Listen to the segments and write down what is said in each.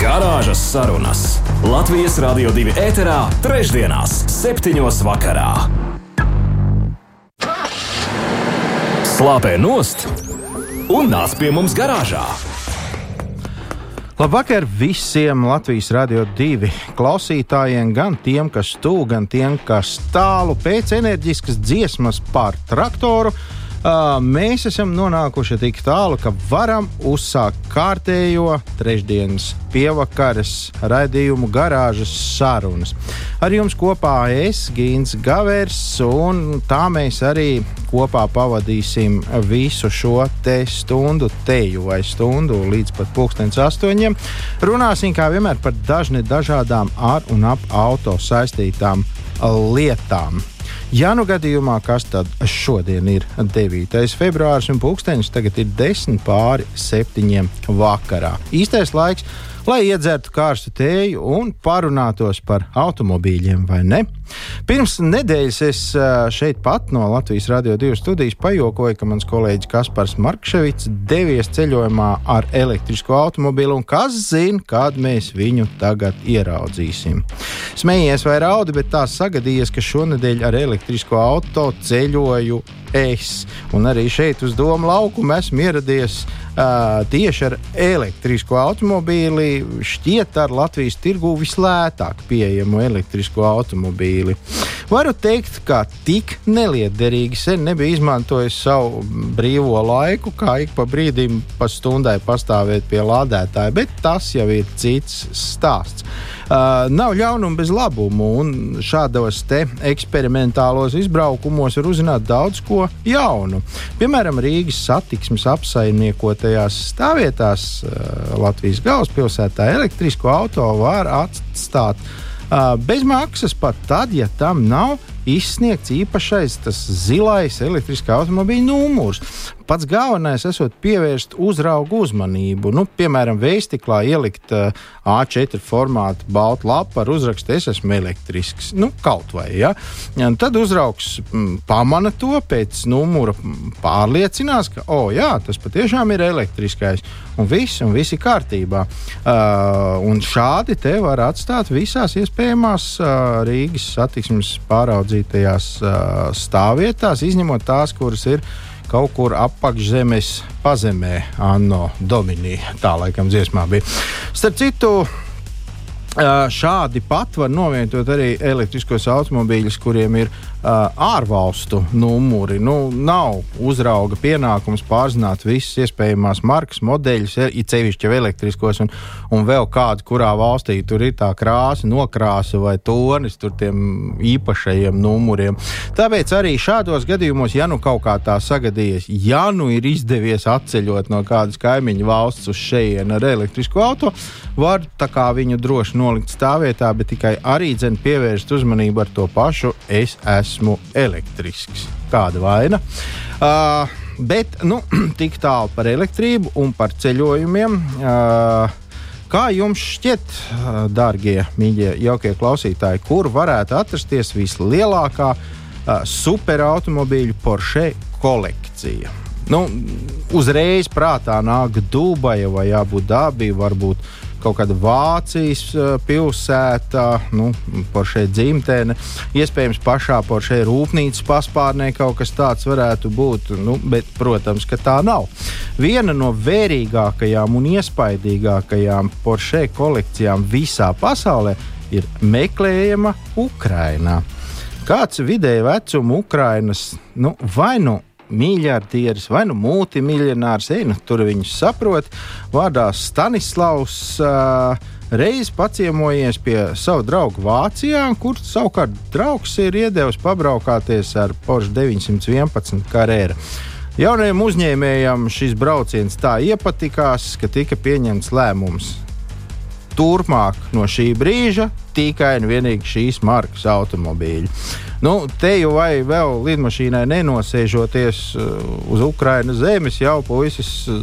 Garāžas sarunas Latvijas Rādio 2 ēterā, trešdienās, septiņos vakarā. Slāpē nost un nāc pie mums garāžā! Labvakar visiem Latvijas radio divi klausītājiem, gan tiem, kas tuvu, gan tiem, kas tālu pēc enerģiskas dziesmas par traktoru mēs esam nonākuši tik tālu, ka varam uzsākt kārtējo trešdienas pievakares raidījumu garāžas sarunas. Ar jums kopā es, Gins Gavers, un tā mēs arī kopā pavadīsim visu šo te stundu, teju vai stundu līdz pat pulkstenis astoņiem. Runāsim kā vienmēr par dažne dažādām ar un ap auto saistītām lietām. Ja nu gadījumā, kas tad šodien ir 9. februāris un pulkstenis tagad ir 10 pāri 7 vakarā. Īstais laiks lai iedzertu karstu tēju un parunātos par automobīļiem, vai ne? Pirms nedēļas es šeit pat no Latvijas Rādio 2 studijas pajokoju, ka mans kolēģis Kaspars Markevits devies ceļojumā ar elektrisko automobīlu, un kas zina, kad mēs viņu tagad ieraudzīsim. Smējies vai raudi, bet tā sagadījies, ka šonadēļ ar elektrisko auto ceļoju es. Un arī šeit uz Doma laukuma esmu ieradies uh, tieši ar elektrisko automobīli. Šķiet, ar Latvijas tirgu vislētāk pieejamu elektrisko automobīli. Varu teikt, ka tik neliederīgi sen nebija izmantojis savu brīvo laiku, kā ik pa brīdim, pa stundai pastāvēt pie lādētāja, bet tas jau ir cits stāsts. Uh, nav ļaunuma bez labuma, un šādos eksperimentālos izbraukumos var uzzināt daudz ko jaunu. Piemēram, Rīgas satiksmes apsaimniekotajās stāvvietās uh, Latvijas galvaspilsētā elektrisko auto var atstāt bez maksas pat tad, ja tam nav izsniegts īpašais zilais elektriskā automobīļa numurs pats galvenais esot pievērst uzraugu uzmanību. Nu, piemēram, veistiklā ielikt uh, A4 formātu baltu lapu ar uzrakstu Es esmu elektrisks. Nu, kaut vai. Ja? Un tad uzraugs m, mm, pamana to pēc numura, pārliecinās, ka oh, jā, tas patiešām ir elektriskais. Un viss, un viss ir kārtībā. Uh, un šādi te var atstāt visās iespējamās uh, Rīgas satiksmes pāraudzītajās uh, stāvvietās, izņemot tās, kuras ir kaut kur apakšzemes pazemē, Anno Dominī. Tā laikam dziesmā bija. Starp citu, šādi pat var novietot arī elektriskos automobīļus, kuriem ir ārvalstu numuri. Nu, nav uzrauga pienākums pārzināt visas iespējamās markas, modeļus, it sevišķi jau elektriskos, un, un vēl kādu, kurā valstī tur ir tā krāsa, nokrāsa vai tonis tur tiem īpašajiem numuriem. Tāpēc arī šādos gadījumos, ja nu kaut kā tā sagadījies, ja nu ir izdevies atceļot no kādas kaimiņu valsts uz šejienu ar elektrisku auto, var viņu droši nolikt stāvvietā, bet tikai arī dzen pievērst uzmanību ar to pašu es esmu esmu elektrisks. Kāda vaina? Uh, bet nu, tik tālu par elektrību un par ceļojumiem. Uh, Kā jums šķiet, darbie, mīļie, jaukie klausītāji, kur varētu atrasties vislielākā uh, superautomobīļu Porsche kolekcija? Nu, uzreiz prātā nāk Dubaja vai Abu Dabija, varbūt kaut kāda Vācijas uh, pilsēta, nu, šeit dzimtene, iespējams, pašā šeit rūpnīcas paspārnē kaut kas tāds varētu būt, nu, bet, protams, ka tā nav. Viena no vērīgākajām un iespaidīgākajām Porsche kolekcijām visā pasaulē ir meklējama Ukrainā. Kāds vidēji vecuma Ukrainas nu, vai nu miljardieris vai nu multimiljonārs, ej, nu, tur viņus saprot. Vārdā Stanislavs. Uh, Reiz paciemojies pie sava drauga Vācijā, kur savukārt draugs ir iedevis pabraukāties ar Porsche 911 karēru. Jaunajam uzņēmējam šis brauciens tā iepatikās, ka tika pieņemts lēmums turpmāk no šī brīža tikai un vienīgi šīs markas automobīļi. Nu, te jau vai vēl lidmašīnai nenosēžoties uh, uz Ukrainas zemes, jau puisis uh,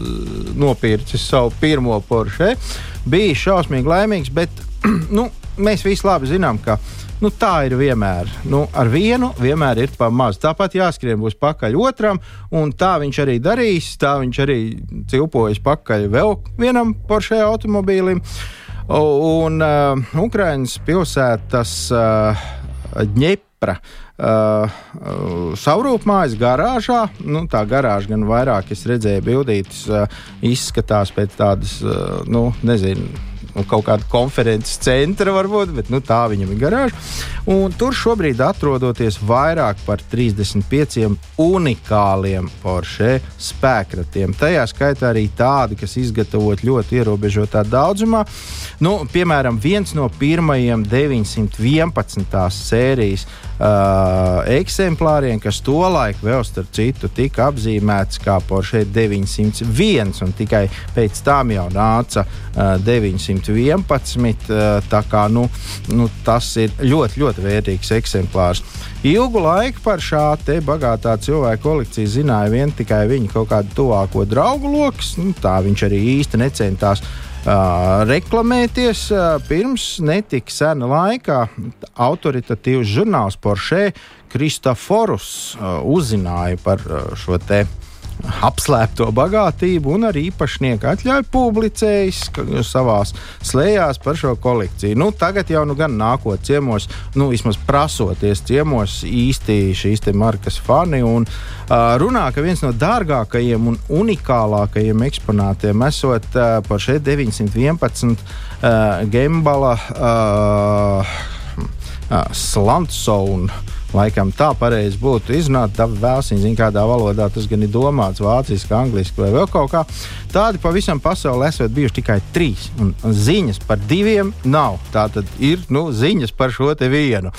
nopircis savu pirmo Porsche. Bija šausmīgi laimīgs, bet nu, mēs visi labi zinām, ka nu, tā ir vienmēr. Nu, ar vienu vienmēr ir pa maz. Tāpat jāskrien būs pakaļ otram, un tā viņš arī darīs. Tā viņš arī cilpojas pakaļ vēl vienam Porsche automobīlim. Un uh, Ukraiņas pilsētas uh, Dņepra. Uh, uh, Savrūpmājas garāžā, nu, tā garāža gan vairāk es redzēju, bildītas, uh, izskatās pēc tādas, uh, nu, nezinu, nu, kaut kāda konferences centra, varbūt, bet nu, tā viņam ir garāža. Un tur šobrīd atrodoties vairāk par 35 unikāliem Porsche spēkratiem. Tajā skaitā arī tādi, kas izgatavoti ļoti ierobežotā daudzumā. Nu, piemēram, viens no pirmajiem 911. sērijas uh, eksemplāriem, kas tolaik vēl starp citu tika apzīmēts kā Porsche 901, un tikai pēc tam jau nāca uh, 911. Uh, kā, nu, nu, tas ir ļoti, ļoti vērtīgs eksemplārs. Ilgu laiku par šā bagātā cilvēka kolekciju zināja vien tikai viņa kaut kādu tuvāko draugu lokus. Nu, tā viņš arī īsti necentās Uh, reklamēties pirms netika sena laikā. Autoritatīvs žurnāls Porsche Kristoforus uh, uzzināja par šo te apslēpto bagātību, un arī īpašnieka atļauju publicējis savā slēgās par šo kolekciju. Nu, tagad jau nu gan nākot ciemos, nu, vismaz prasoties ciemos īsti šīs markas fani. Un, uh, runā, ka viens no dārgākajiem un unikālākajiem eksponātiem esot uh, par šeit 911 uh, Gembala uh, uh, Slantsona Laikam tā pareizi būtu izrunāt, tā vēlsiņa zina, kādā valodā tas gan ir domāts, vāciski, angliski vai vēl kaut kā. Tādi pavisam pasaulē esot bijuši tikai trīs, un ziņas par diviem nav. Tā tad ir nu, ziņas par šo te vienu.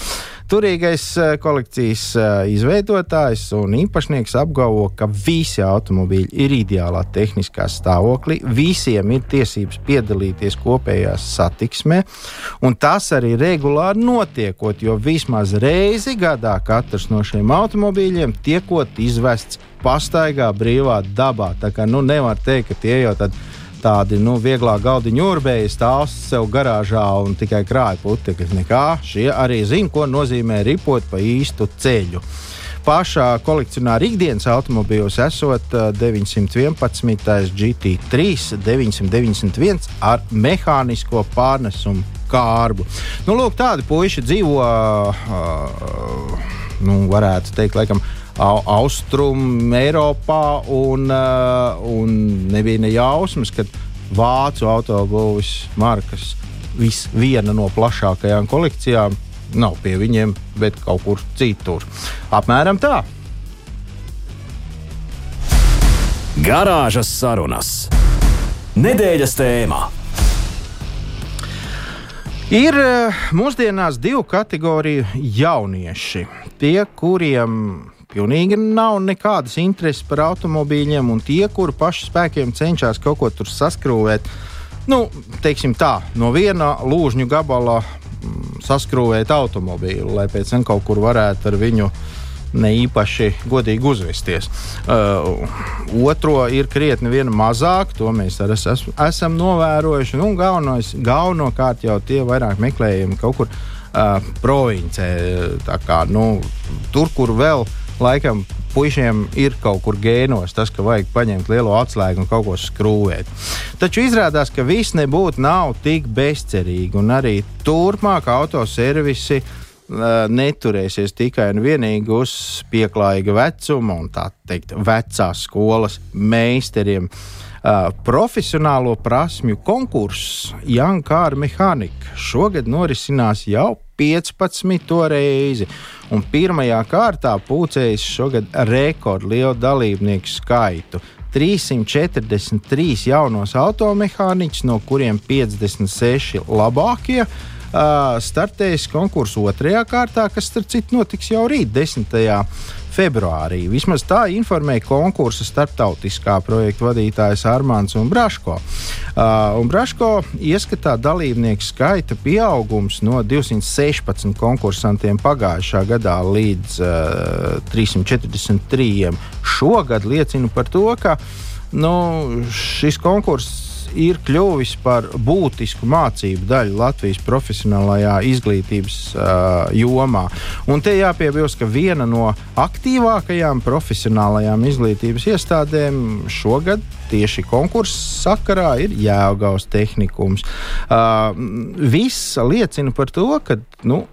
Turīgais eh, kolekcijas eh, izveidotājs un īpašnieks apgalvo, ka visi automobīļi ir ideālā tehniskā stāvoklī, visiem ir tiesības piedalīties kopējā satiksmē, un tas arī regulāri notiekot, jo vismaz reizi gadā katrs no šiem automobīļiem tiekot izvests pastaigā brīvā dabā. Tā kā nu, nevar teikt, ka tie jau tādi tādi nu, vieglā galdiņa urbēji stāv sev garāžā un tikai krāja putekļus. Nekā šie arī zina, ko nozīmē ripot pa īstu ceļu. Pašā kolekcionāra ikdienas automobīļos esot 911. GT3 991 ar mehānisko pārnesumu kārbu. Nu, lūk, tādi puiši dzīvo, uh, nu, varētu teikt, laikam, Austrum Eiropā, un, uh, un nebija ne jausmas, ka vācu autobūvis markas viena no plašākajām kolekcijām nav pie viņiem, bet kaut kur citur. Apmēram tā. Garāžas sarunas. Nedēļas tēmā. Ir uh, mūsdienās divu kategoriju jaunieši. Tie, kuriem pilnīgi nav nekādas intereses par automobīļiem, un tie, kuri paši spēkiem cenšas kaut ko tur saskrūvēt, nu, teiksim tā, no viena lūžņu gabala mm, saskrūvēt automobīlu, lai pēc tam kaut kur varētu ar viņu ne īpaši godīgi uzvesties. Uh, otro ir krietni mazāk, to mēs arī es, esam novērojuši. Nu, galvenos, galvenokārt jau tie vairāk meklējumi kaut kur uh, provincē, kā, nu, tur, kur vēl laikam puišiem ir kaut kur gēnos tas, ka vajag paņemt lielo atslēgu un kaut ko skrūvēt. Taču izrādās, ka viss nebūtu nav tik bezcerīgi, un arī turpmāk autoservisi uh, neturēsies tikai un vienīgi uz pieklājīga vecuma un tā teikt, vecās skolas meistariem. Uh, profesionālo prasmju konkurss Car Mechanic šogad norisinās jau 15. reizi. Un pirmajā kārtā pūcējis šogad rekordlielu dalībnieku skaitu. 343 jaunos automehāniķus, no kuriem 56 labākie, uh, startēs konkursu otrajā kārtā, kas, starp citu, notiks jau rīt, 10 februārī. Vismaz tā informēja konkursa starptautiskā projekta vadītājs Armāns Braško. Uh, un Braško ieskatā dalībnieku skaita pieaugums no 216 konkursantiem pagājušā gadā līdz uh, 343 šogad liecina par to, ka nu, šis konkurss ir kļuvis par būtisku mācību daļu Latvijas profesionālajā izglītības uh, jomā. Un te jāpiebilst, ka viena no aktīvākajām profesionālajām izglītības iestādēm šogad tieši konkursa sakarā ir Jēlgavas tehnikums. Uh, viss liecina par to, ka nu,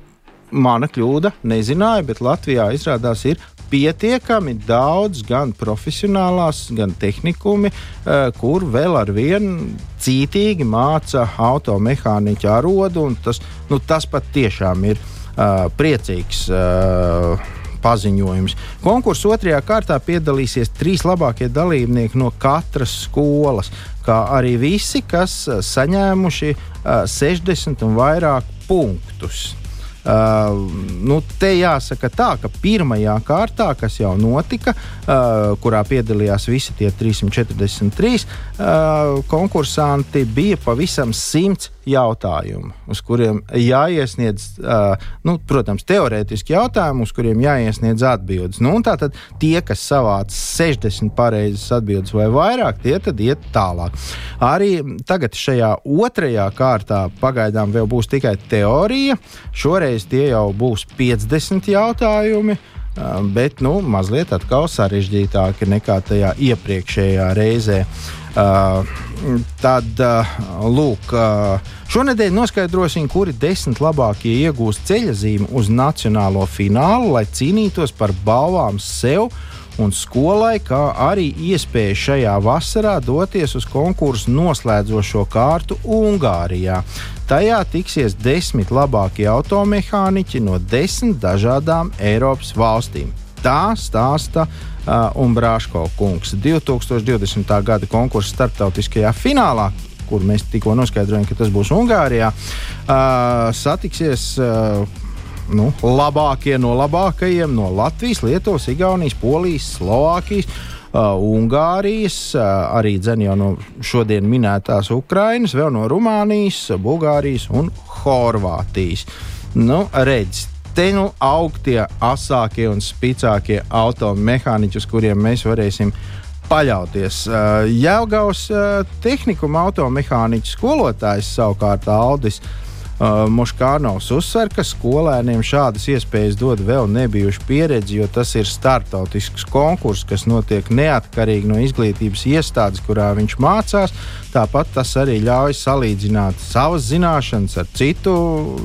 mana kļūda, nezināju, bet Latvijā izrādās ir pietiekami daudz gan profesionālās, gan tehnikumi, uh, kur vēl ar vienu cītīgi māca automehāniķa arodu. Tas, nu, tas pat tiešām ir uh, priecīgs. Uh, paziņojums. Konkursu otrajā kārtā piedalīsies trīs labākie dalībnieki no katras skolas, kā arī visi, kas saņēmuši uh, 60 un vairāk punktus. Uh, nu, te jāsaka tā, ka pirmajā kārtā, kas jau notika, uh, kurā piedalījās visi tie 343 uh, konkursanti, bija pavisam 100 jautājumu, uz kuriem jāiesniedz, uh, nu, protams, teorētiski jautājumi, uz kuriem jāiesniedz atbildes. Nu, Tātad tie, kas savāca 60 pareizes atbildes vai vairāk, tie tad iet tālāk. Arī tagad šajā otrajā kārtā pagaidām vēl būs tikai teorija. Šoreiz tie jau būs 50 jautājumi. Uh, bet nu, mazliet atkal sarežģītāki nekā tajā iepriekšējā reizē. Uh, tad, uh, lūk, uh, šonadēļ noskaidrosim, kuri desmit labākie iegūs ceļazīmi uz nacionālo finālu, lai cīnītos par balvām sev un skolai, kā arī iespēju šajā vasarā doties uz konkursu noslēdzošo kārtu Ungārijā. Tajā tiksies desmit labākie automehāniķi no desmit dažādām Eiropas valstīm. Tā stāsta uh, Umbrāško kungs 2020. gada konkursa starptautiskajā finālā. Kur mēs tikko noskaidrojām, ka tas būs Ungārijā. Uh, satiksies uh, nu, labākie no labākajiem no Latvijas, Lietuvas, Igaunijas, Polijas, Slovākijas. Uh, Ungārijas, uh, arī jau no šodien minētās Ukrainas, vēl no Rumānijas, Bulgārijas un Horvātijas. Nu, redz, te nu aug tie asākie un spēcīgākie automehāniķi, uz kuriem mēs varēsim paļauties. Uh, Jēlgavas uh, tehnikuma automehāniķa skolotājs savukārt Aldis. Uh, Moškānovs uzsver, ka skolēniem šādas iespējas dod vēl nebijušu pieredzi, jo tas ir startautisks konkurss, kas notiek neatkarīgi no izglītības iestādes, kurā viņš mācās. Tāpat tas arī ļauj salīdzināt savas zināšanas ar citu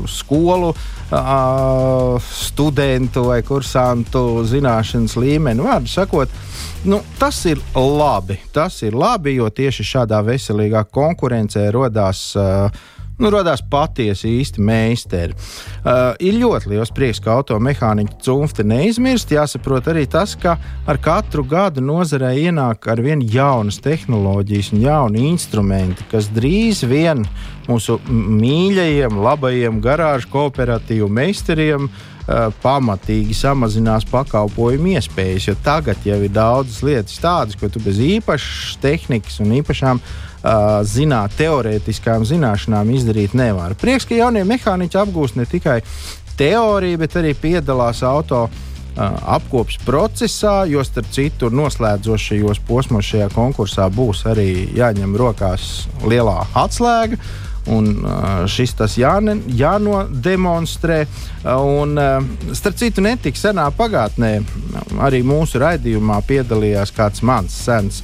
skolu uh, studentu vai kursantu zināšanas līmeni. Vārdu sakot, nu, tas ir labi. Tas ir labi, jo tieši šādā veselīgā konkurencē radās. Uh, nu, radās patiesi īsti meistari. Uh, ir ļoti liels prieks, ka automehāniķa cimta neizmirst. Jāsaprot arī tas, ka ar katru gadu nozarē ienāk ar vien jaunas tehnoloģijas un jauni instrumenti, kas drīz vien mūsu mīļajiem, labajiem garāžu kooperatīvu meistariem uh, pamatīgi samazinās pakalpojumu iespējas. Jo tagad jau ir daudzas lietas tādas, ko tu bez īpašas tehnikas un īpašām zināt, teorētiskām zināšanām izdarīt nevar. Prieks, ka jaunie mehāniķi apgūst ne tikai teoriju, bet arī piedalās auto apkopes procesā, jo starp citu noslēdzošajos posmos šajā konkursā būs arī jāņem rokās lielā atslēga. Un šis tas jāne, jānodemonstrē. Un, starp citu, netik senā pagātnē arī mūsu raidījumā piedalījās kāds mans sens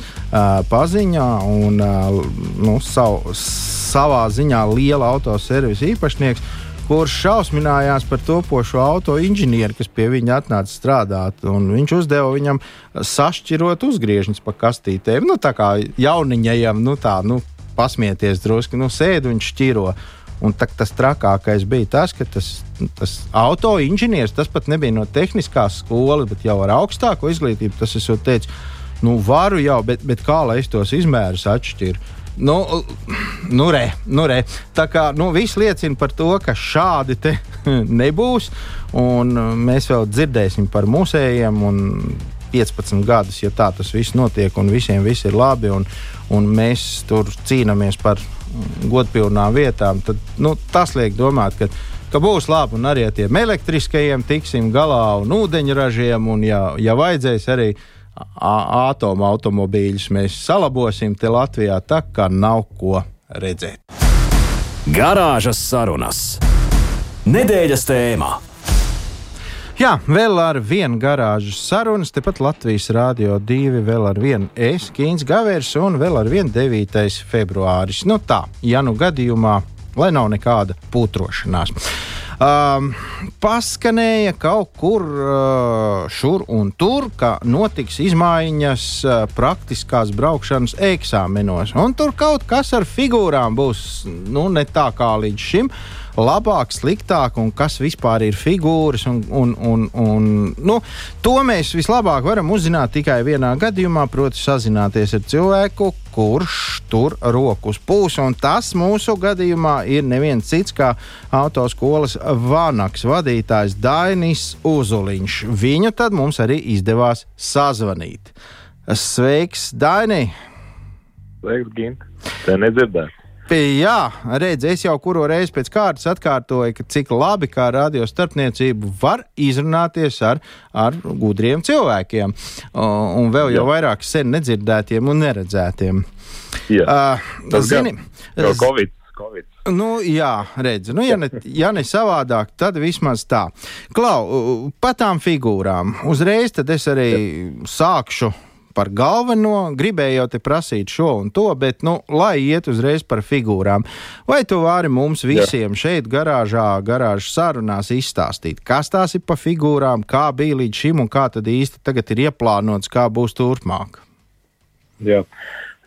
paziņā un nu, sav, savā ziņā liela autoservisa īpašnieks kurš šausminājās par topošo auto inženieri, kas pie viņa atnāca strādāt. Viņš uzdeva viņam sašķirot uzgriežņus pa kastītēm. Nu, tā kā jauniņajam, nu tā, nu, pasmieties drusku, nu, sēdi un šķiro. Un tā, tas trakākais bija tas, ka tas, tas auto inženieris, tas pat nebija no tehniskās skolas, bet jau ar augstāko izglītību. Tas es jau teicu, nu, varu jau, bet, bet kā lai es tos izmērus atšķiru? Nu, nu, re, nu re. Tā kā nu, viss liecina par to, ka šādi nebūs. Un mēs vēl dzirdēsim par musējiem. 15 gadus, ja tā tas viss notiek, un visiem viss ir labi, un, un mēs tur cīnāmies par godpilnām vietām, tad nu, tas liek domāt, ka, ka būs labi un arī ar tiem elektriskajiem tiksim galā un ūdeņražiem, un ja, ja vajadzēs arī atomu automobīļus mēs salabosim te Latvijā, tā kā nav ko redzēt. Garāžas sarunas. Nedēļas tēmā. Jā, vēl ar vienu garāžas sarunas, tepat Latvijas Rādio 2, vēl ar vienu es, Kīns Gavērs un vēl ar vienu 9. februāris. Nu tā, ja nu gadījumā, lai nav nekāda putrošanās. Um, paskanēja kaut kur uh, šur un tur, ka notiks izmaiņas uh, praktiskās braukšanas eksāmenos. Un tur kaut kas ar figūrām būs nu, ne tā kā līdz šim. Uh, labāk, sliktāk un kas vispār ir figūras. Un, un, un, un, nu, to mēs vislabāk varam uzzināt tikai vienā gadījumā, proti, sazināties ar cilvēku, kurš tur rokas pūs. Tas mūsu gadījumā ir neviens cits kā autoskolas Vanaks vadītājs Dainis Uzuliņš. Viņu tad mums arī izdevās sazvanīt. Sveiks, Daini! Sveiks, Gint! Te nedzirdētu. Jā, redz, es jau kuru reizi pēc kārtas atkārtoju, ka cik labi kā radio starpniecību var izrunāties ar, ar gudriem cilvēkiem, un vēl jau jā. vairāk sen nedzirdētiem un neredzētiem. Jā, uh, tas zini, gan, COVID. COVID. Nu, jā, redz, nu, ja, ne, ja ne savādāk, tad vismaz tā. Klau, par tām figūrām. Uzreiz tad es arī jā. sākšu par galveno, gribēju jau te prasīt šo un to, bet, nu, lai iet uzreiz par figūrām. Vai tu vari mums visiem Jā. šeit, garāžā, garāžas sarunās izstāstīt, kas tās ir pa figūrām, kā bija līdz šim un kā tad īsti tagad ir ieplānots, kā būs turpmāk? Jā.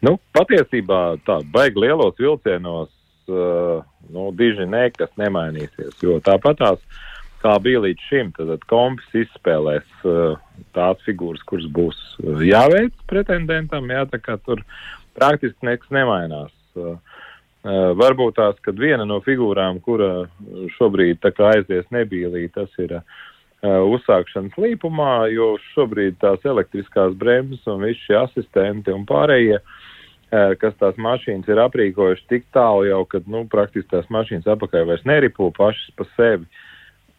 Nu, patiesībā tā baigi lielos vilcienos, uh, nu, diži nekas nemainīsies, jo tāpat tās kā bija līdz šim. Tad kompis izspēlēs uh, tās figūras, kuras būs uh, jāveic pretendentam. Jā, tur praktiski nekas nemainās. Uh, varbūt tās, kad viena no figūrām, kura šobrīd aizies nebīlī, tas ir uzsākšanas līpumā, jo šobrīd tās elektriskās bremzes un visi šie asistenti un pārējie kas tās mašīnas ir aprīkojuši tik tālu jau, ka, nu, praktiski tās mašīnas apakaļ vairs neripo pašas pa sevi. Uh,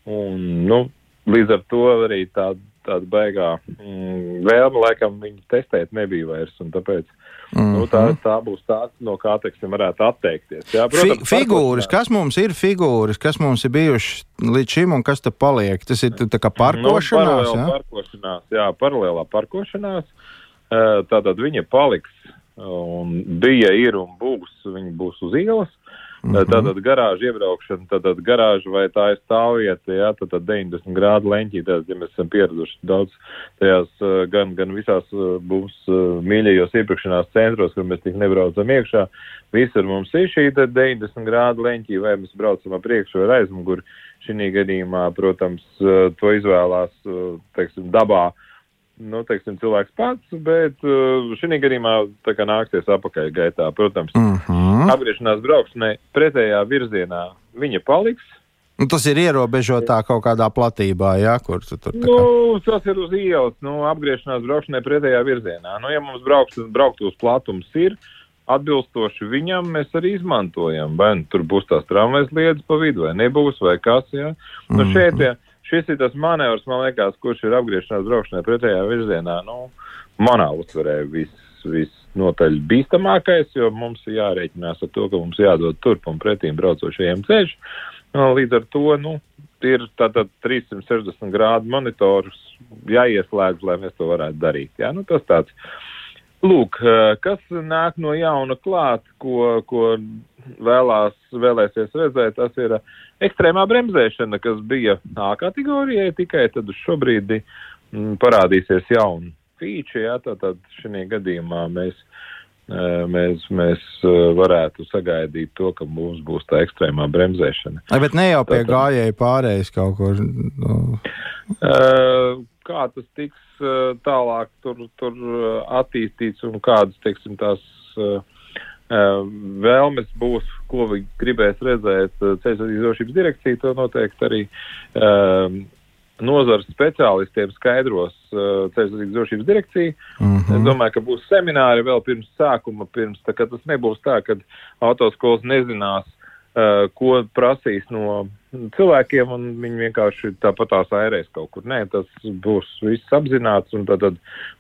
Un, nu, līdz ar to arī tāda, tāda baigā mm, vēlme laikam viņu testēt nebija vairs. Tāpēc mm -hmm. nu, tā, mhm. tā būs tā, no kā teiksim, varētu atteikties. Jā, protams, Fi figūras, kas mums ir figūras, kas mums ir bijušas līdz šim un kas te paliek? Tas ir tā kā parkošanās. Nu, jā? parkošanās, jā, paralēlā parkošanās. Tātad viņa paliks un bija, ir un būs, viņa būs uz ielas. Mm -hmm. Tātad garāža iebraukšana, tātad garāža vai tā ir stāvvieta, jā, tātad 90 grādu leņķī, tātad, ja mēs esam pieraduši daudz tajās gan, gan visās mums mīļajos iepirkšanās centros, kur mēs tik nebraucam iekšā, visur mums ir šī 90 grādu leņķī, vai mēs braucam ap priekšu vai aizmuguri. Šī gadījumā, protams, to izvēlās, teiksim, dabā nu, teiksim, cilvēks pats, bet uh, šī gadījumā tā kā nāksies apakaļ gaitā. Protams, mhm. -huh. apgriešanās braukšanai pretējā virzienā viņa paliks. Nu, tas ir ierobežotā kaut kādā platībā, jā, kur tu tur. Nu, tas ir uz ielas, nu, apgriešanās braukšanai pretējā virzienā. Nu, ja mums braukt, braukt uz platums ir atbilstoši viņam, mēs arī izmantojam. Vai nu, tur būs tās tramvajas lietas pa vidu, vai nebūs, vai kas, jā. Nu, šeit, ja, šis ir tas manevrs, man liekas, kurš ir apgriešanās braukšanai pretējā virzienā. Nu, manā uztverē viss vis notaļ bīstamākais, jo mums ir jārēķinās ar to, ka mums jādod turp un pretīm braucošajiem ceļš. Līdz ar to, nu, ir tātad 360 grādu monitors jāieslēdz, lai mēs to varētu darīt. Jā, nu, tas tāds. Lūk, kas nāk no jauna klāt, ko, ko vēlās, vēlēsies redzēt, tas ir ekstrēmā bremzēšana, kas bija A kategorijai, tikai tad šobrīd mm, parādīsies jauni fīči, jā, tātad šī gadījumā mēs, mēs, mēs varētu sagaidīt to, ka mums būs tā ekstrēmā bremzēšana. Ai, bet ne jau pie tātad, gājēji pārējais kaut kur. No. Kā tas tiks tālāk tur, tur attīstīts un kādas, teiksim, tās uh, vēlmes būs, ko viņi gribēs redzēt uh, ceļu drošības direkcija, to noteikti arī uh, nozares speciālistiem skaidros uh, ceļu satiksmes drošības direkcija. Mm -hmm. Es domāju, ka būs semināri vēl pirms sākuma, pirms tā, tas nebūs tā, ka autoskolas nezinās, uh, ko prasīs no cilvēkiem, un viņi vienkārši tāpatās airēs kaut kur. Nē, tas būs viss apzināts, un tad, tad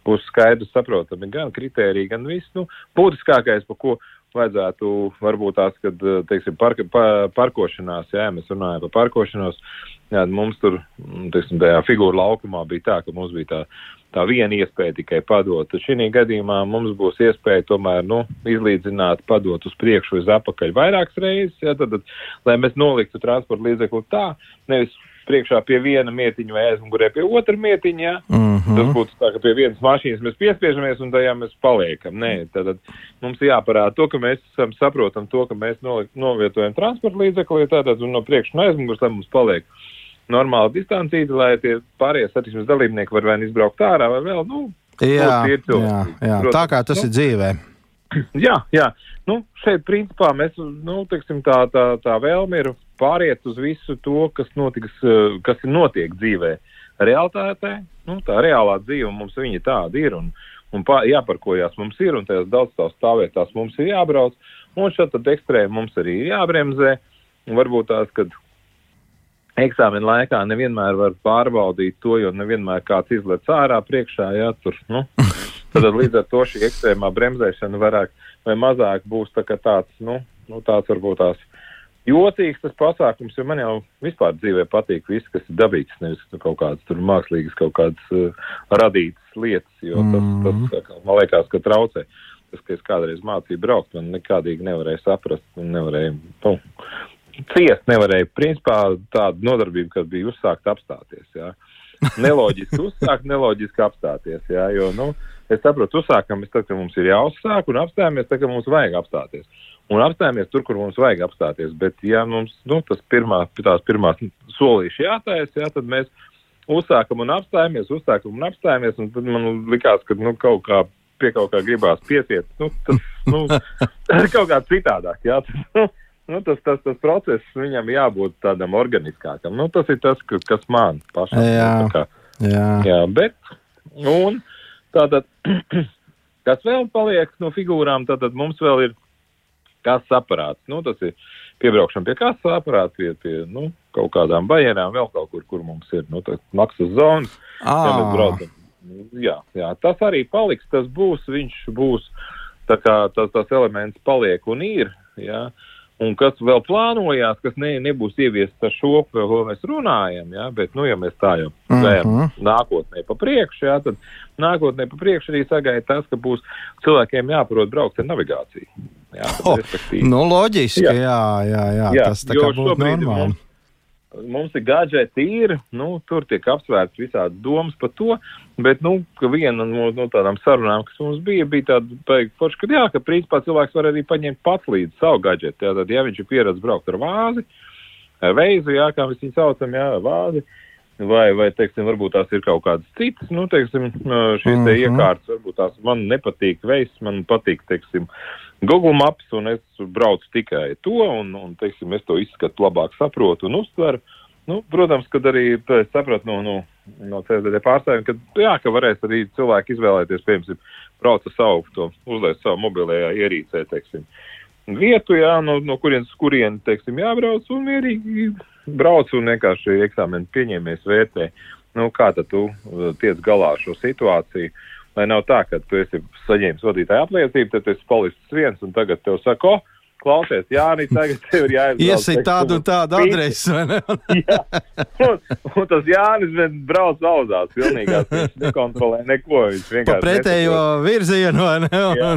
būs skaidrs, saprotami gan kritēriji, gan viss. Nu, būtiskākais, pa ko vajadzētu varbūt tās, kad, teiksim, parka, pa, parkošanās, jā, mēs runājam par parkošanos, jā, mums tur, teiksim, tajā figūra laukumā bija tā, ka mums bija tā tā viena iespēja tikai padot. Tad šī gadījumā mums būs iespēja tomēr nu, izlīdzināt, padot uz priekšu, uz apakaļ vairākas reizes, ja, tad, tad, lai mēs noliktu transporta līdzekli tā, nevis priekšā pie viena mietiņa vai aizmugurē pie otra mietiņa. Ja. Mm -hmm. Tas būtu tā, ka pie vienas mašīnas mēs piespiežamies un tajā mēs paliekam. Nē, tad, mums jāparāda to, ka mēs esam saprotam to, ka mēs novietojam transporta līdzekli, tātad un no priekšu un aizmugurs, lai mums paliek normāla distancīta, lai tie pārējie satiksmes dalībnieki var vai nu izbraukt ārā, vai vēl, nu, jā, jā, jā. Protams, tā kā tas nu, ir dzīvē. Jā, jā. Nu, šeit principā mēs, nu, teiksim, tā, tā, tā vēlme ir pāriet uz visu to, kas notiks, eh, kas notiek dzīvē. Realtātē, nu, tā reālā dzīve mums viņa tāda ir, un, un pā, jāparkojās mums ir, un tajās daudz tās stāvvietās mums ir jābrauc, un šeit tad ekstrēmi mums arī ir jābremzē, un varbūt tās, kad eksāmena laikā nevienmēr var pārbaudīt to, jo nevienmēr kāds izlec ārā priekšā, jā, tur, nu, tad līdz ar to šī ekstrēmā bremzēšana vairāk vai mazāk būs tā tāds, nu, nu tāds varbūt tās jocīgs tas pasākums, jo man jau vispār dzīvē patīk viss, kas ir dabīgs, nevis nu, kaut kādas tur mākslīgas, kaut kādas uh, radītas lietas, jo tas, mm tas, tas, man liekas, ka traucē. Tas, ka es kādreiz mācīju braukt, man nekādīgi nevarēja saprast un nevarēja, nu, ciest nevarēja. Principā tāda nodarbība, kas bija uzsākt apstāties. Jā. Neloģiski uzsākt, neloģiski apstāties. Jā, jo, nu, es saprotu, uzsākam mēs tad, kad mums ir jāuzsāk, un apstājamies tad, kad mums vajag apstāties. Un apstājamies tur, kur mums vajag apstāties. Bet, ja mums nu, tas pirmā, tās pirmās solīši jātājas, jā, tad mēs uzsākam un apstājamies, uzsākam un apstājamies. Un tad man likās, ka nu, kaut kā pie kaut kā gribās piesiet. Nu, tas nu, kaut kā citādāk. Jā, tas, nu, nu, tas, tas, tas process viņam jābūt tādam organiskākam. Nu, tas ir tas, ka, kas man pašam ir. Jā. jā, bet, un tātad, kas vēl paliek no figūrām, tātad mums vēl ir kases aparāts. Nu, tas ir piebraukšana pie kases aparāta, pie, pie nu, kaut kādām bajerām, vēl kaut kur, kur mums ir nu, maksas zonas. Braucam. Jā, jā, tas arī paliks, tas būs, viņš būs, tā kā tas, tas elements paliek un ir. Jā. Uh, Un kas vēl plānojās, kas ne, nebūs ieviests ar šo, par ko mēs runājam, ja? bet, nu, ja mēs tā jau spējam uh -huh. nākotnē pa priekšu, ja? tad nākotnē pa priekšu arī sagaida tas, ka būs cilvēkiem jāprot braukt ar navigāciju. Tad, oh, nu, loģiski, jā, jā, jā, jā. jā tas tā kā būtu normāli. Mums, mums ir gadžeti, ir, nu, tur tiek apsvērts visādi domas par to, bet, nu, viena no, no tādām sarunām, kas mums bija, bija tāda, beig, forši, ka jā, ka principā cilvēks var arī paņemt pats līdzi savu gadžetu, jā, tad, ja viņš ir pieredz braukt ar vāzi, veizu, jā, kā mēs viņu saucam, jā, vāzi, vai, vai, teiksim, varbūt tās ir kaut kādas citas, nu, teiksim, šīs te uh mhm. -huh. iekārtas, varbūt tās man nepatīk veids, man patīk, teiksim, Google Maps, un es braucu tikai to, un, un teiksim, es to izskatu labāk saprotu un uztveru. Nu, protams, kad arī sapratu no, no, no CSDD pārstāvjiem, ka, jā, ka varēs arī cilvēki izvēlēties, piemēram, brauc ar savu, to uzliek savu mobilajā ierīcē, teiksim, vietu, jā, no, no kurienes, kurien, teiksim, jābrauc, un mierīgi brauc un vienkārši eksāmenu pieņēmies vērtē, nu, kā tad tu uh, tiec galā ar šo situāciju. Lai nav tā, ka tu esi saņēmis vadītāju apliecību, tad esi palicis viens un tagad tev saka, oh, klausies, Jānis, tagad tev ir jāizbrauc. Iesit tādu un tādu adresi, vai ne? Jā, un, un tas Jānis vien brauc zaudās, pilnīgās, viņš nekontrolē neko, viņš vienkārši. Pa pretējo nesaprot. virzienu, vai ne? Jā.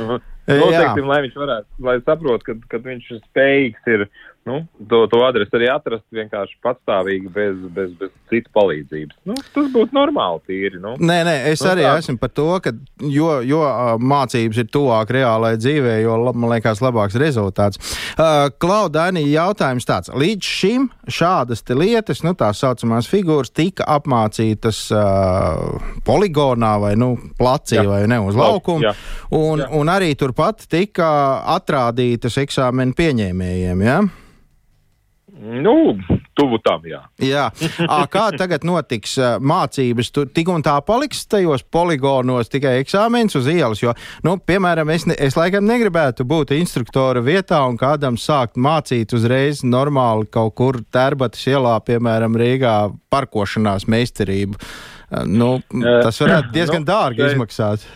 Nu, teiksim, lai viņš varētu, lai saprot, ka, ka viņš spējīgs ir nu, to, to adresi arī atrast vienkārši patstāvīgi bez, bez, bez citu palīdzības. Nu, tas būtu normāli tīri. Nu. Nē, nē, es Nu, arī tā. esmu par to, ka jo, jo mācības ir tuvāk reālajai dzīvē, jo man liekas labāks rezultāts. Uh, Klaudaini, jautājums tāds. Līdz šim šādas lietas, nu tā saucamās figūras, tika apmācītas uh, poligonā vai nu, placī Jā. vai ne uz Lauk- laukuma. jā. Un, Jā. un arī turpat tika atrādītas eksāmenu pieņēmējiem. Ja? Nu, tuvu tam, jā. Jā, Ā, kā tagad notiks mācības? Tur tik un tā paliks tajos poligonos tikai eksāmenis uz ielas. Jo, nu, piemēram, es, ne, es laikam negribētu būt instruktora vietā un kādam sākt mācīt uzreiz normāli kaut kur tērbatas ielā, piemēram, Rīgā parkošanās meistarību. Nu, tas varētu diezgan nu, dārgi šeit- izmaksāt.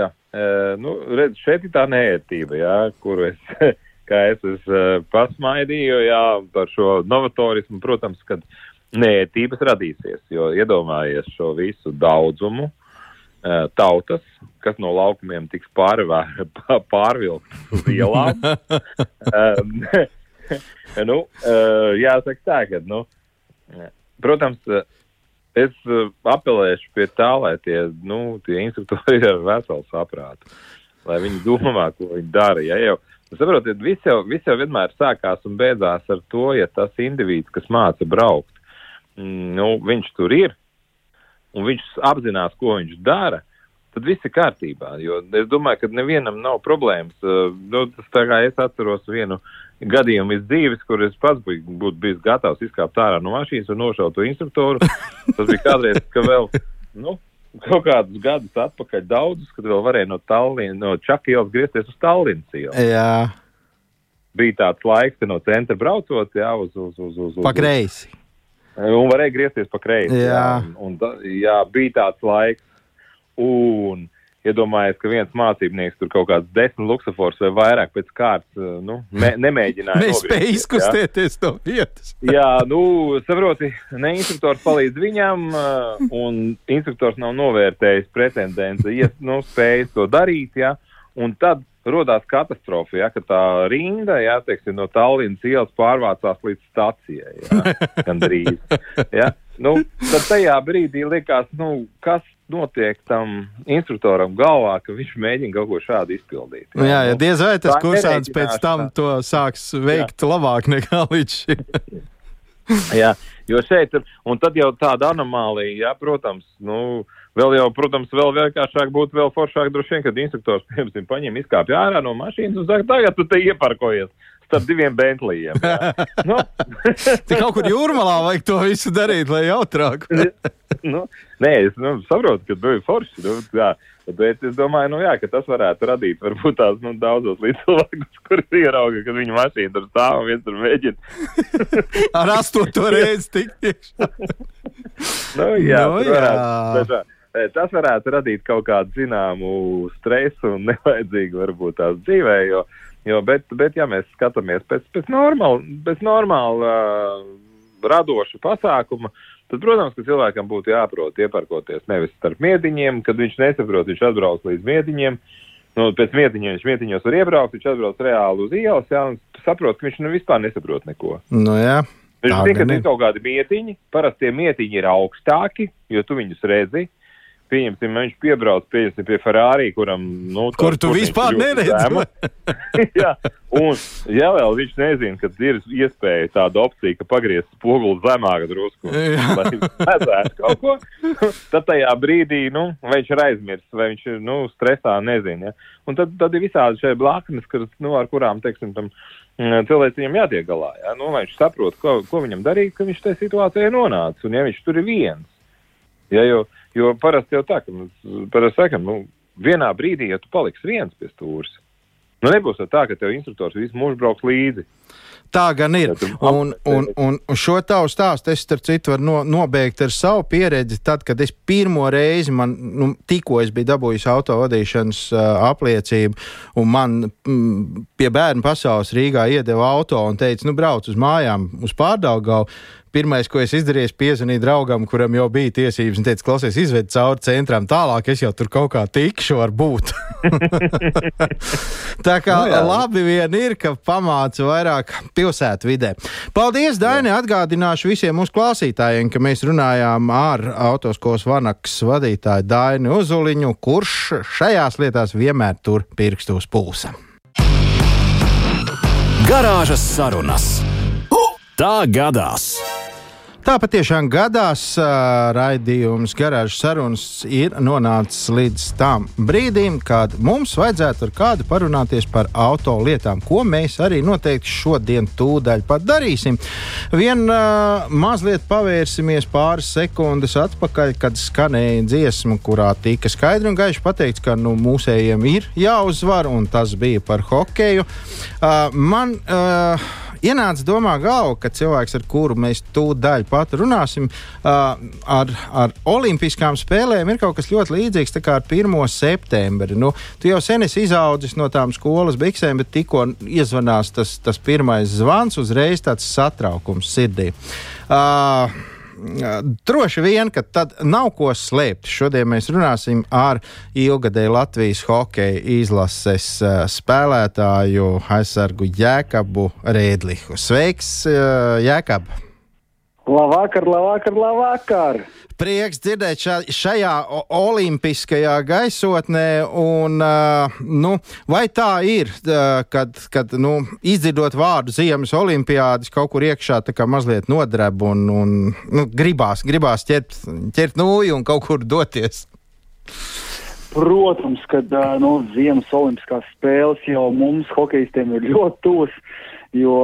jā. Nu, redz, šeit ir tā neērtība, jā, kuru es, kā es, e, pasmaidīju jā, par šo novatorismu. Protams, ka neērtības radīsies, jo iedomājies šo visu daudzumu e, tautas, kas no laukumiem tiks pārvēr, pārvilkt uz ielām. um, nu, uh, jāsaka tā, ka, nu, protams, uh, es uh, apelēšu pie tā, lai tie, nu, tie instruktori ir ar veselu saprātu, lai viņi domā, ko viņi dara. Ja jau, saprotiet, viss jau, viss jau vienmēr sākās un beidzās ar to, ja tas individs, kas māca braukt, mm, nu, viņš tur ir un viņš apzinās, ko viņš dara, tad viss ir kārtībā. Jo es domāju, ka nevienam nav problēmas. Uh, nu, tas tā kā es atceros vienu gadījumu iz dzīves, kur es pats būtu, būtu bijis gatavs izkāpt ārā no mašīnas un nošaut to instruktoru. Tas bija kādreiz, ka vēl, nu, kaut kādus gadus atpakaļ daudzus, kad vēl varēja no Tallinas, no Čaka ielas griezties uz Tallinas ielu. Jā, Bija tāds laiks, ka no centra braucot, jā, uz, uz, uz, uz, uz, pa kreisi. Un varēja griezties pa kreisi. Jā. Un, tā, jā, bija tāds laiks. Un iedomājies, ka viens mācībnieks tur kaut kāds desmit luksafors vai vairāk pēc kārtas uh, nu, me, nemēģināja. Nespēja izkustēties no vietas. Jā, nu, saproti, ne instruktors palīdz viņam, uh, un instruktors nav novērtējis pretendentu, ja nu, spējas to darīt, jā, un tad rodās katastrofa, ja, ka tā rinda, jā, teiksim, no Tallinas ielas pārvācās līdz stacijai, jā, gandrīz, jā. Nu, tad tajā brīdī likās, nu, kas notiek tam instruktoram galvā, ka viņš mēģina kaut ko šādu izpildīt. Nu, jā, ja Nu, diez vai tas kursants pēc tam to sāks veikt jā. labāk nekā līdz šim. Jā, jo šeit ir, un tad jau tāda anomālija, jā, protams, nu, vēl jau, protams, vēl vienkāršāk būtu vēl foršāk droši vien, kad instruktors, piemēram, paņem izkāpj ārā no mašīnas un saka, tagad tu te ieparkojies starp diviem Bentleyiem. Nu, Tik kaut kur jūrmalā vajag to visu darīt, lai jautrāk. nu, nē, es nu, saprotu, ka esi forši. Nu, jā, bet es domāju, nu, jā, ka tas varētu radīt varbūt tās nu, daudzos līdzcilvēkus, kurus ierauga, kad viņa mašīna tur stāv un viens tur mēģina. Ar astoto reizi tik iekšā. Nu, jā, Nu, varētu, jā. bet, ā, tas varētu radīt kaut kādu zināmu stresu un nevajadzīgu varbūt tās dzīvē, jo, jo bet, bet ja mēs skatāmies pēc, pēc normāla, pēc normāla uh, radoša pasākuma, tad, protams, ka cilvēkam būtu jāprot ieparkoties nevis starp mietiņiem, kad viņš nesaprot, viņš atbrauc līdz mietiņiem. Nu, pēc mietiņiem viņš mietiņos var iebraukt, viņš atbrauc reāli uz ielas, jā, un saprot, ka viņš nu vispār nesaprot neko. Nu, jā. Viņš gan ir kaut kādi mietiņi. Parasti tie mietiņi ir augstāki, jo tu viņus redzi. Pieņemsim, viņš piebrauc pieņemsim, pie Ferrari, kuram. Nu, Kur tu vispār neredzi? Jā, un, ja vēl viņš nezina, ka ir iespēja tāda opcija, ka pagriezt spoguli zemāk drusku, lai redzētu kaut ko, tad tajā brīdī, nu, vai viņš ir aizmirsis, vai viņš ir, nu, stresā, nezinu, ja. Un tad, tad ir visādi šie blaknes, kas, nu, ar kurām, teiksim, tam mm, cilvēks viņam jātiek galā, ja. Nu, lai viņš saprot, ko, ko viņam darīt, ka viņš tajā situācijā nonāca, un ja viņš tur ir viens. Ja, jo, jo parasti jau tā, ka mēs parasti sakam, nu, vienā brīdī, ja tu paliksi viens pie stūres, nu nebūs tā, ka tev instruktors visu mūžu brauks līdzi. Tā gan ir. Un, un, un, un šo tavu stāstu es, starp citu, varu no, nobeigt ar savu pieredzi. Tad, kad es pirmo reizi, man, nu, tikko es biju dabūjis autovadīšanas uh, apliecību, un man mm, pie bērnu pasaules Rīgā iedeva auto un teica, nu, brauc uz mājām, uz pārdaugavu. Pirmais, ko es izdarīju, es piezvanīju draugam, kuram jau bija tiesības, un teicu, klausies, izved cauri centram, tālāk es jau tur kaut kā tikšu, varbūt. Tā kā Nu jā. labi vien ir, ka pamāca vairāk vairāk pilsētvidē. Paldies, Daini! Atgādināšu visiem mūsu klausītājiem, ka mēs runājām ar autoskolas Vanakas vadītāju Daini Uzuliņu, kurš šajās lietās vienmēr tur pirkstu uz pulsa. Garāžas sarunas. Tā gadās! Tā patiešām gadās, uh, raidījums garāžas sarunas ir nonācis līdz tam brīdim, kad mums vajadzētu ar kādu parunāties par auto lietām, ko mēs arī noteikti šodien tūdaļ pat darīsim. Vien uh, mazliet pavērsimies pāris sekundes atpakaļ, kad skanēja dziesma, kurā tika skaidri un gaiši pateikts, ka nu, mūsējiem ir jāuzvar, un tas bija par hokeju. Uh, man, uh, ienāca domā galva, ka cilvēks, ar kuru mēs tūdaļ pat runāsim, uh, ar, ar Olimpiskām spēlēm ir kaut kas ļoti līdzīgs kā ar 1. septembri. Nu, tu jau sen esi izaudzis no tām skolas biksēm, bet tikko iezvanās tas, tas pirmais zvans, uzreiz tāds satraukums sirdī. Uh, droši vien, ka tad nav ko slēpt. Šodien mēs runāsim ar ilgadēju Latvijas hokeja izlases spēlētāju aizsargu Jēkabu Rēdlihu. Sveiks, Jēkab! Labvakar, labvakar, labvakar! Prieks dzirdēt ša, šajā olimpiskajā gaisotnē, un uh, nu, vai tā ir, uh, kad, kad nu, izdzirdot vārdu Ziemas olimpiādas kaut kur iekšā, tā kā mazliet nodreb un, un nu, gribās, gribās ķert, ķert nūju un kaut kur doties? Protams, ka uh, nu, Ziemas olimpiskās spēles jau mums, hokeistiem, ir ļoti tuvas jo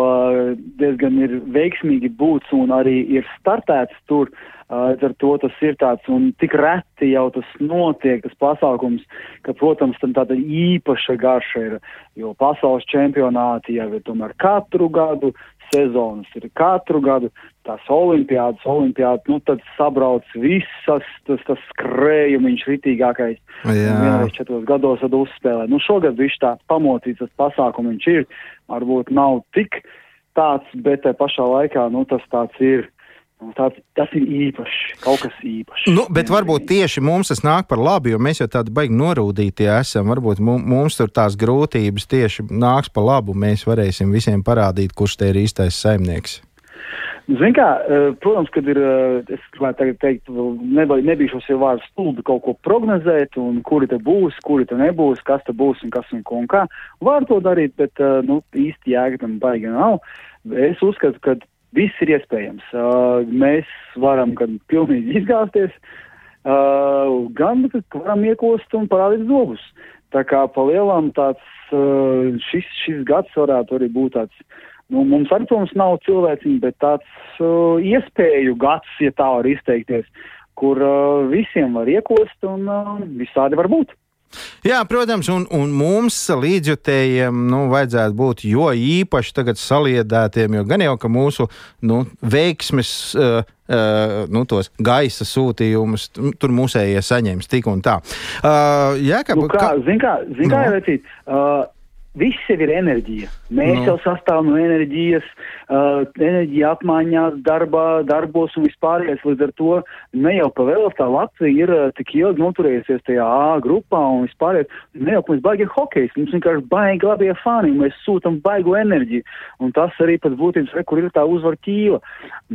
diezgan ir veiksmīgi būts un arī ir startēts tur. Līdz ar to tas ir tāds un tik reti jau tas notiek, tas pasākums, ka, protams, tam tāda īpaša garša ir, jo pasaules čempionāti jau ir tomēr katru gadu, sezonas ir katru gadu, tās olimpiādas, olimpiādas, nu tad sabrauc visas, tas, tas skrējumiņš ritīgākais. Vienreiz četros gados tad uzspēlē. Nu šogad viņš tā pamocīts, tas pasākumiņš ir, varbūt nav tik tāds, bet te pašā laikā, nu tas tāds ir. Nu, tāds, tas ir īpašs, kaut kas īpašs. Nu, bet varbūt tieši mums tas nāk par labu, jo mēs jau tādi baigi norūdīti esam. Varbūt mums tur tās grūtības tieši nāks par labu. Mēs varēsim visiem parādīt, kurš te ir īstais saimnieks. Ziniet, kā, eh, protams, kad ir, eh, es gribētu teikt, nebija šos jau vārdus stulbi kaut ko prognozēt, un kuri te būs, kuri te nebūs, kas te būs un kas un un kā. Var to darīt, bet, eh, nu, īsti jēga tam baigi nav. Es uzskatu, ka viss ir iespējams. Mēs varam gan pilnīgi izgāzties, gan varam iekost un parādīt zogus. Tā kā pa lielam tāds, šis, šis gads varētu arī būt tāds Nu, mums arī, protams, nav cilvēciņi, bet tāds uh, iespēju gads, ja tā var izteikties, kur uh, visiem var iekost un uh, visādi var būt. Jā, protams, un, un mums līdzjutējiem nu, vajadzētu būt jo īpaši tagad saliedētiem, jo gan jau ka mūsu nu, veiksmes. Uh, Uh, nu, tos gaisa sūtījumus, tur musējie saņems tik un tā. Uh, jā, kā, nu, kā, kā, zin kā, zin kā no. Vecīt, uh, Viss jau ir enerģija. Mēs. Nu. jau sastāvam no enerģijas, uh, enerģija apmaiņās, darbā, darbos un vispārējais. Līdz ar to ne jau pa vēl tā Latvija ir uh, tik ilgi noturējusies tajā A grupā un vispārējais. Ne jau mums baigi hokejs, mums vienkārši baigi labie fani, mēs sūtam baigu enerģiju. Un tas arī pēc būtības, re, kur ir tā uzvar ķīla.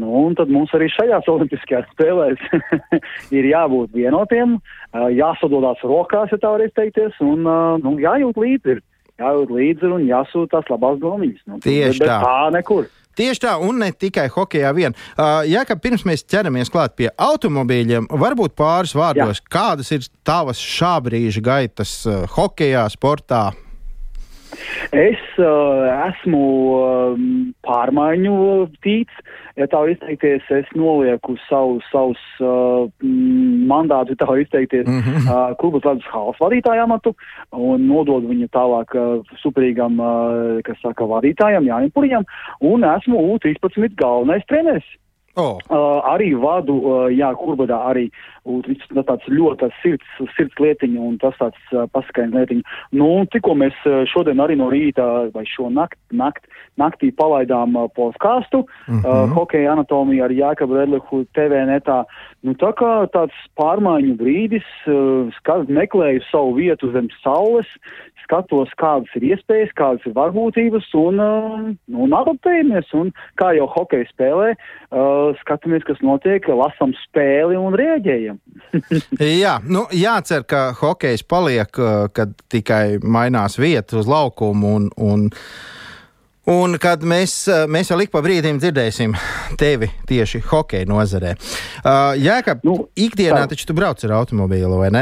Nu, un tad mums arī šajās olimpiskajās spēlēs ir jābūt vienotiem, uh, jāsadodās rokās, ja tā var izteikties, un uh, nu, jājūt līdzi. Ir jājūt līdzi un jāsūta tās labās domiņas. Nu, Tieši tā. Tā nekur. Tieši tā, un ne tikai hokeja vien. Uh, Jā, ka pirms mēs ķeramies klāt pie automobīļiem, varbūt pāris vārdos, Jā. kādas ir tavas šā brīža gaitas uh, hokeja, sportā, Es uh, esmu uh, pārmaiņu tīts, ja tā izteikties, es nolieku savu, savus uh, mandātus, ja tā izteikties, mm -hmm. uh, klubas ledus halas vadītāju amatu un nododu viņu tālāk uh, superīgam, uh, kas saka, vadītājam Jānim Puriņam, un esmu U13 galvenais treneris. Oh. Uh, arī vadu, uh, jā, kurbadā arī ir tāds ļoti sirds, sirds lietiņa un tas tāds uh, pasakains lietiņa. Nu, tikko mēs uh, šodien arī no rīta vai šo nakt, nakt, naktī palaidām uh, podkāstu, mm -hmm. uh, hokeja anatomija ar Jākabu Redlihu TV netā. Nu, tā kā tāds pārmaiņu brīdis, uh, skat, meklēju savu vietu zem saules, skatos, kādas ir iespējas, kādas ir varbūtības un, uh, un adaptējamies. Un kā jau hokeja spēlē, uh, skatāmies, kas notiek, lasām spēli un rēģējam. Jā, nu, jācer, ka hokejs paliek, uh, kad tikai mainās vieta uz laukumu un, un Un kad mēs, uh, mēs vēl ik pa brīdim dzirdēsim tevi tieši hokeja nozarē. Uh, Jā, ka nu, ikdienā tā. taču tu brauc ar automobīlu, vai ne?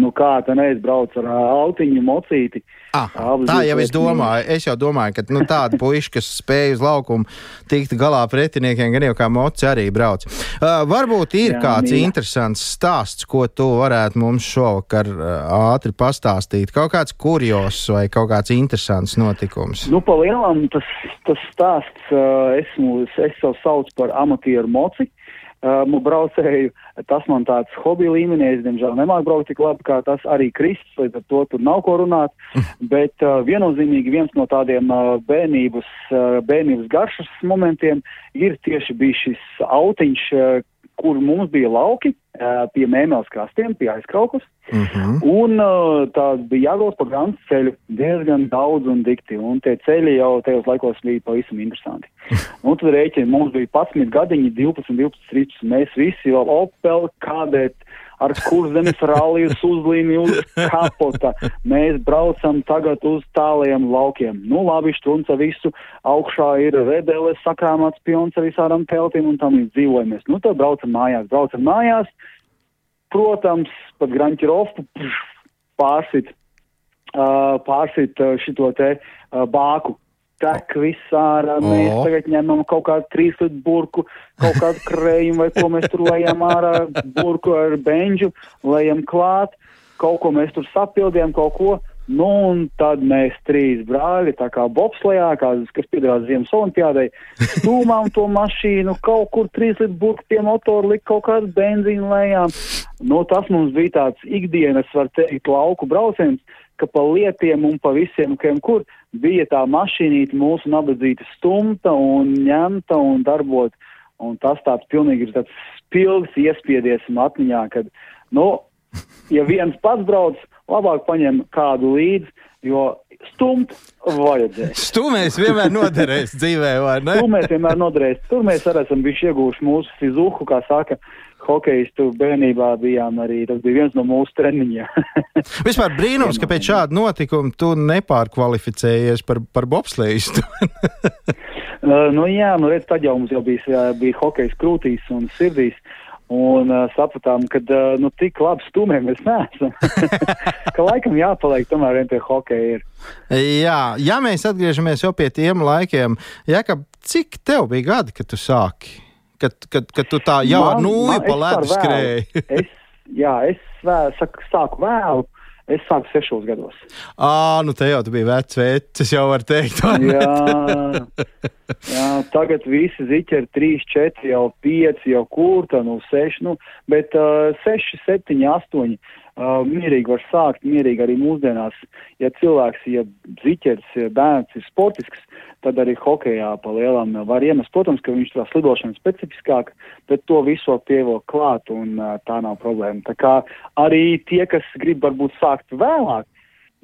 Nu kā tā neizbrauc ar uh, autiņu mocīti? Ah, tā jau es domāju. Es jau domāju, ka nu, tādi puiši, kas spēj uz laukumu tikt galā pretiniekiem, gan jau kā moci arī brauc. Uh, varbūt ir Jā, kāds mīļa. interesants stāsts, ko tu varētu mums šovakar uh, ātri pastāstīt. Kaut kāds kurjos vai kaut kāds interesants notikums. Nu, pa lielam tas, tas stāsts, uh, esmu, es sev saucu par amatieru moci. Uh, um, braucēju. Tas man tāds hobija līmenī, es diemžēl nemāku braukt tik labi kā tas arī Kristus, līdz ar to tur nav ko runāt. Bet uh, viennozīmīgi viens no tādiem uh, bērnības, uh, bērnības garšas momentiem ir tieši bijis šis autiņš, uh, kur mums bija lauki pie mēmēles krastiem, pie aizkraukas. Uh mhm. -huh. Un tā bija jābrauc pa grāmatu ceļu diezgan daudz un dikti, un tie ceļi jau tajos laikos bija pavisam interesanti. un tad rēķini mums bija 11 gadiņi, 12, 12 rītus, mēs visi vēl Opel, kādēt, ar kurzemes rallijas uzlīmi uz kapota. Mēs braucam tagad uz tāliem laukiem. Nu, labi, štrunca visu, augšā ir rebeles sakrāmāts pions ar visādām teltīm un tam līdz dzīvojamies. Nu, tad braucam mājās, braucam mājās. Protams, pat Granķirofu pārsit, pārsit šito te bāku tek viss ārā. Mēs oh. tagad ņemam kaut kādu trīs litru burku, kaut kādu krējumu vai ko mēs tur lejam ārā, burku ar benžu, lejam klāt, kaut ko mēs tur sapildījām, kaut ko. Nu, un tad mēs trīs brāļi, tā kā bobslējā, kas piedalās Ziemas olimpiādai, stūmām to mašīnu, kaut kur trīs litru burku pie motora likt kaut kādu benzīnu lejām. Nu, tas mums bija tāds ikdienas, var teikt, lauku brauciens ka pa lietiem un pa visiem, kur bija tā mašīnīte mūsu nabadzīta stumta un ņemta un darbot. Un tas tāds pilnīgi ir tāds spilgs iespiedies atmiņā, kad, nu, ja viens pats brauc, labāk paņem kādu līdzi, jo stumt vajadzēs. Stūmēs vienmēr noderēs dzīvē, vai ne? Stūmēs vienmēr noderēs. Tur mēs arī esam bijuši iegūši mūsu fizuhu, kā saka, hokeistu bērnībā bijām arī, tas bija viens no mūsu treniņiem. Vispār brīnums, ka pēc šāda notikuma tu nepārkvalificējies par, par bobslējistu. uh, nu jā, nu redz, tad jau mums jau bija, bija hokejs krūtīs un sirdīs. Un uh, sapratām, ka uh, nu, tik labi stūmē mēs neesam. ka laikam jāpaliek tomēr vien pie hokeja. Ir. Jā, ja mēs atgriežamies jau pie tiem laikiem, Jākab, cik tev bija gadi, kad tu sāki? Kad, kad, kad tu tā jau man, ar nulli pa ledu skrēji? es, jā, es vēl, saku, sāku vēlu. Es sāku sešos gados. Ah, nu te jau bija vecs veids, es jau varu teikt. jā, jā, tagad visi ziķi ir 3, 4, jau 5, jau kur, tā nu 6, nu, bet uh, 6, 7, 8 uh, mierīgi var sākt, mierīgi arī mūsdienās. Ja cilvēks, ja ziķers, ja bērns ir sportisks, tad arī hokejā pa lielām var iemest. Protams, ka viņš tā slidošana specifiskāk, bet to visu pievilk klāt un tā nav problēma. Tā kā arī tie, kas grib varbūt sākt vēlāk,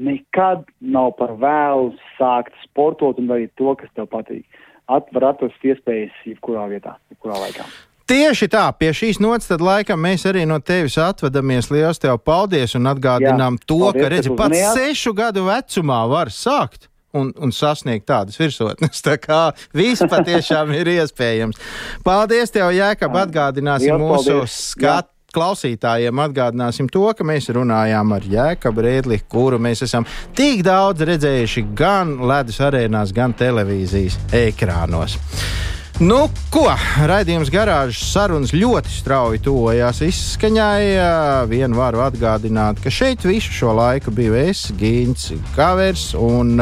nekad nav par vēlu sākt sportot un darīt to, kas tev patīk. At, var atrast iespējas jebkurā vietā, jebkurā laikā. Tieši tā, pie šīs nots tad laikam mēs arī no tevis atvadamies. Liels tev paldies un atgādinām Jā, to, paldies, ka redzi, pats sešu gadu vecumā var sākt. Un, un sasniegt tādas virsotnes. Tā kā viss patiešām ir iespējams. Paldies, tev, Jēkab, atgādināsim Liels mūsu skatu klausītājiem atgādināsim to, ka mēs runājām ar Jēkabu Rēdli, kuru mēs esam tik daudz redzējuši gan ledus arēnās, gan televīzijas ekrānos. Nu, ko? Raidījums garāžas sarunas ļoti strauji tuvojās izskaņai. Vienu varu atgādināt, ka šeit visu šo laiku biju es, Gīns Kavers, un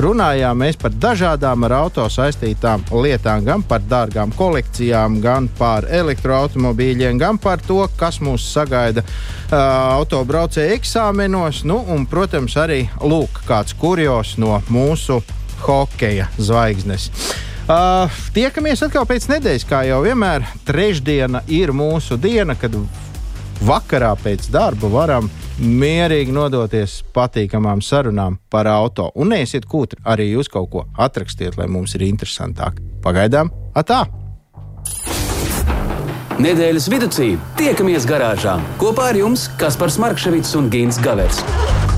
runājām mēs par dažādām ar auto saistītām lietām, gan par dārgām kolekcijām, gan par elektroautomobīļiem, gan par to, kas mūs sagaida uh, autobraucēju eksāmenos, nu, un, protams, arī lūk, kāds kurjos no mūsu hokeja zvaigznes. Uh, tiekamies atkal pēc nedēļas, kā jau vienmēr. Trešdiena ir mūsu diena, kad vakarā pēc darba varam mierīgi nodoties patīkamām sarunām par auto. Un neesiet kūtri, arī jūs kaut ko atrakstiet, lai mums ir interesantāk. Pagaidām, atā! Nedēļas vidū tiekamies garāžā kopā ar jums Kaspars Markevits un Gins Gavers.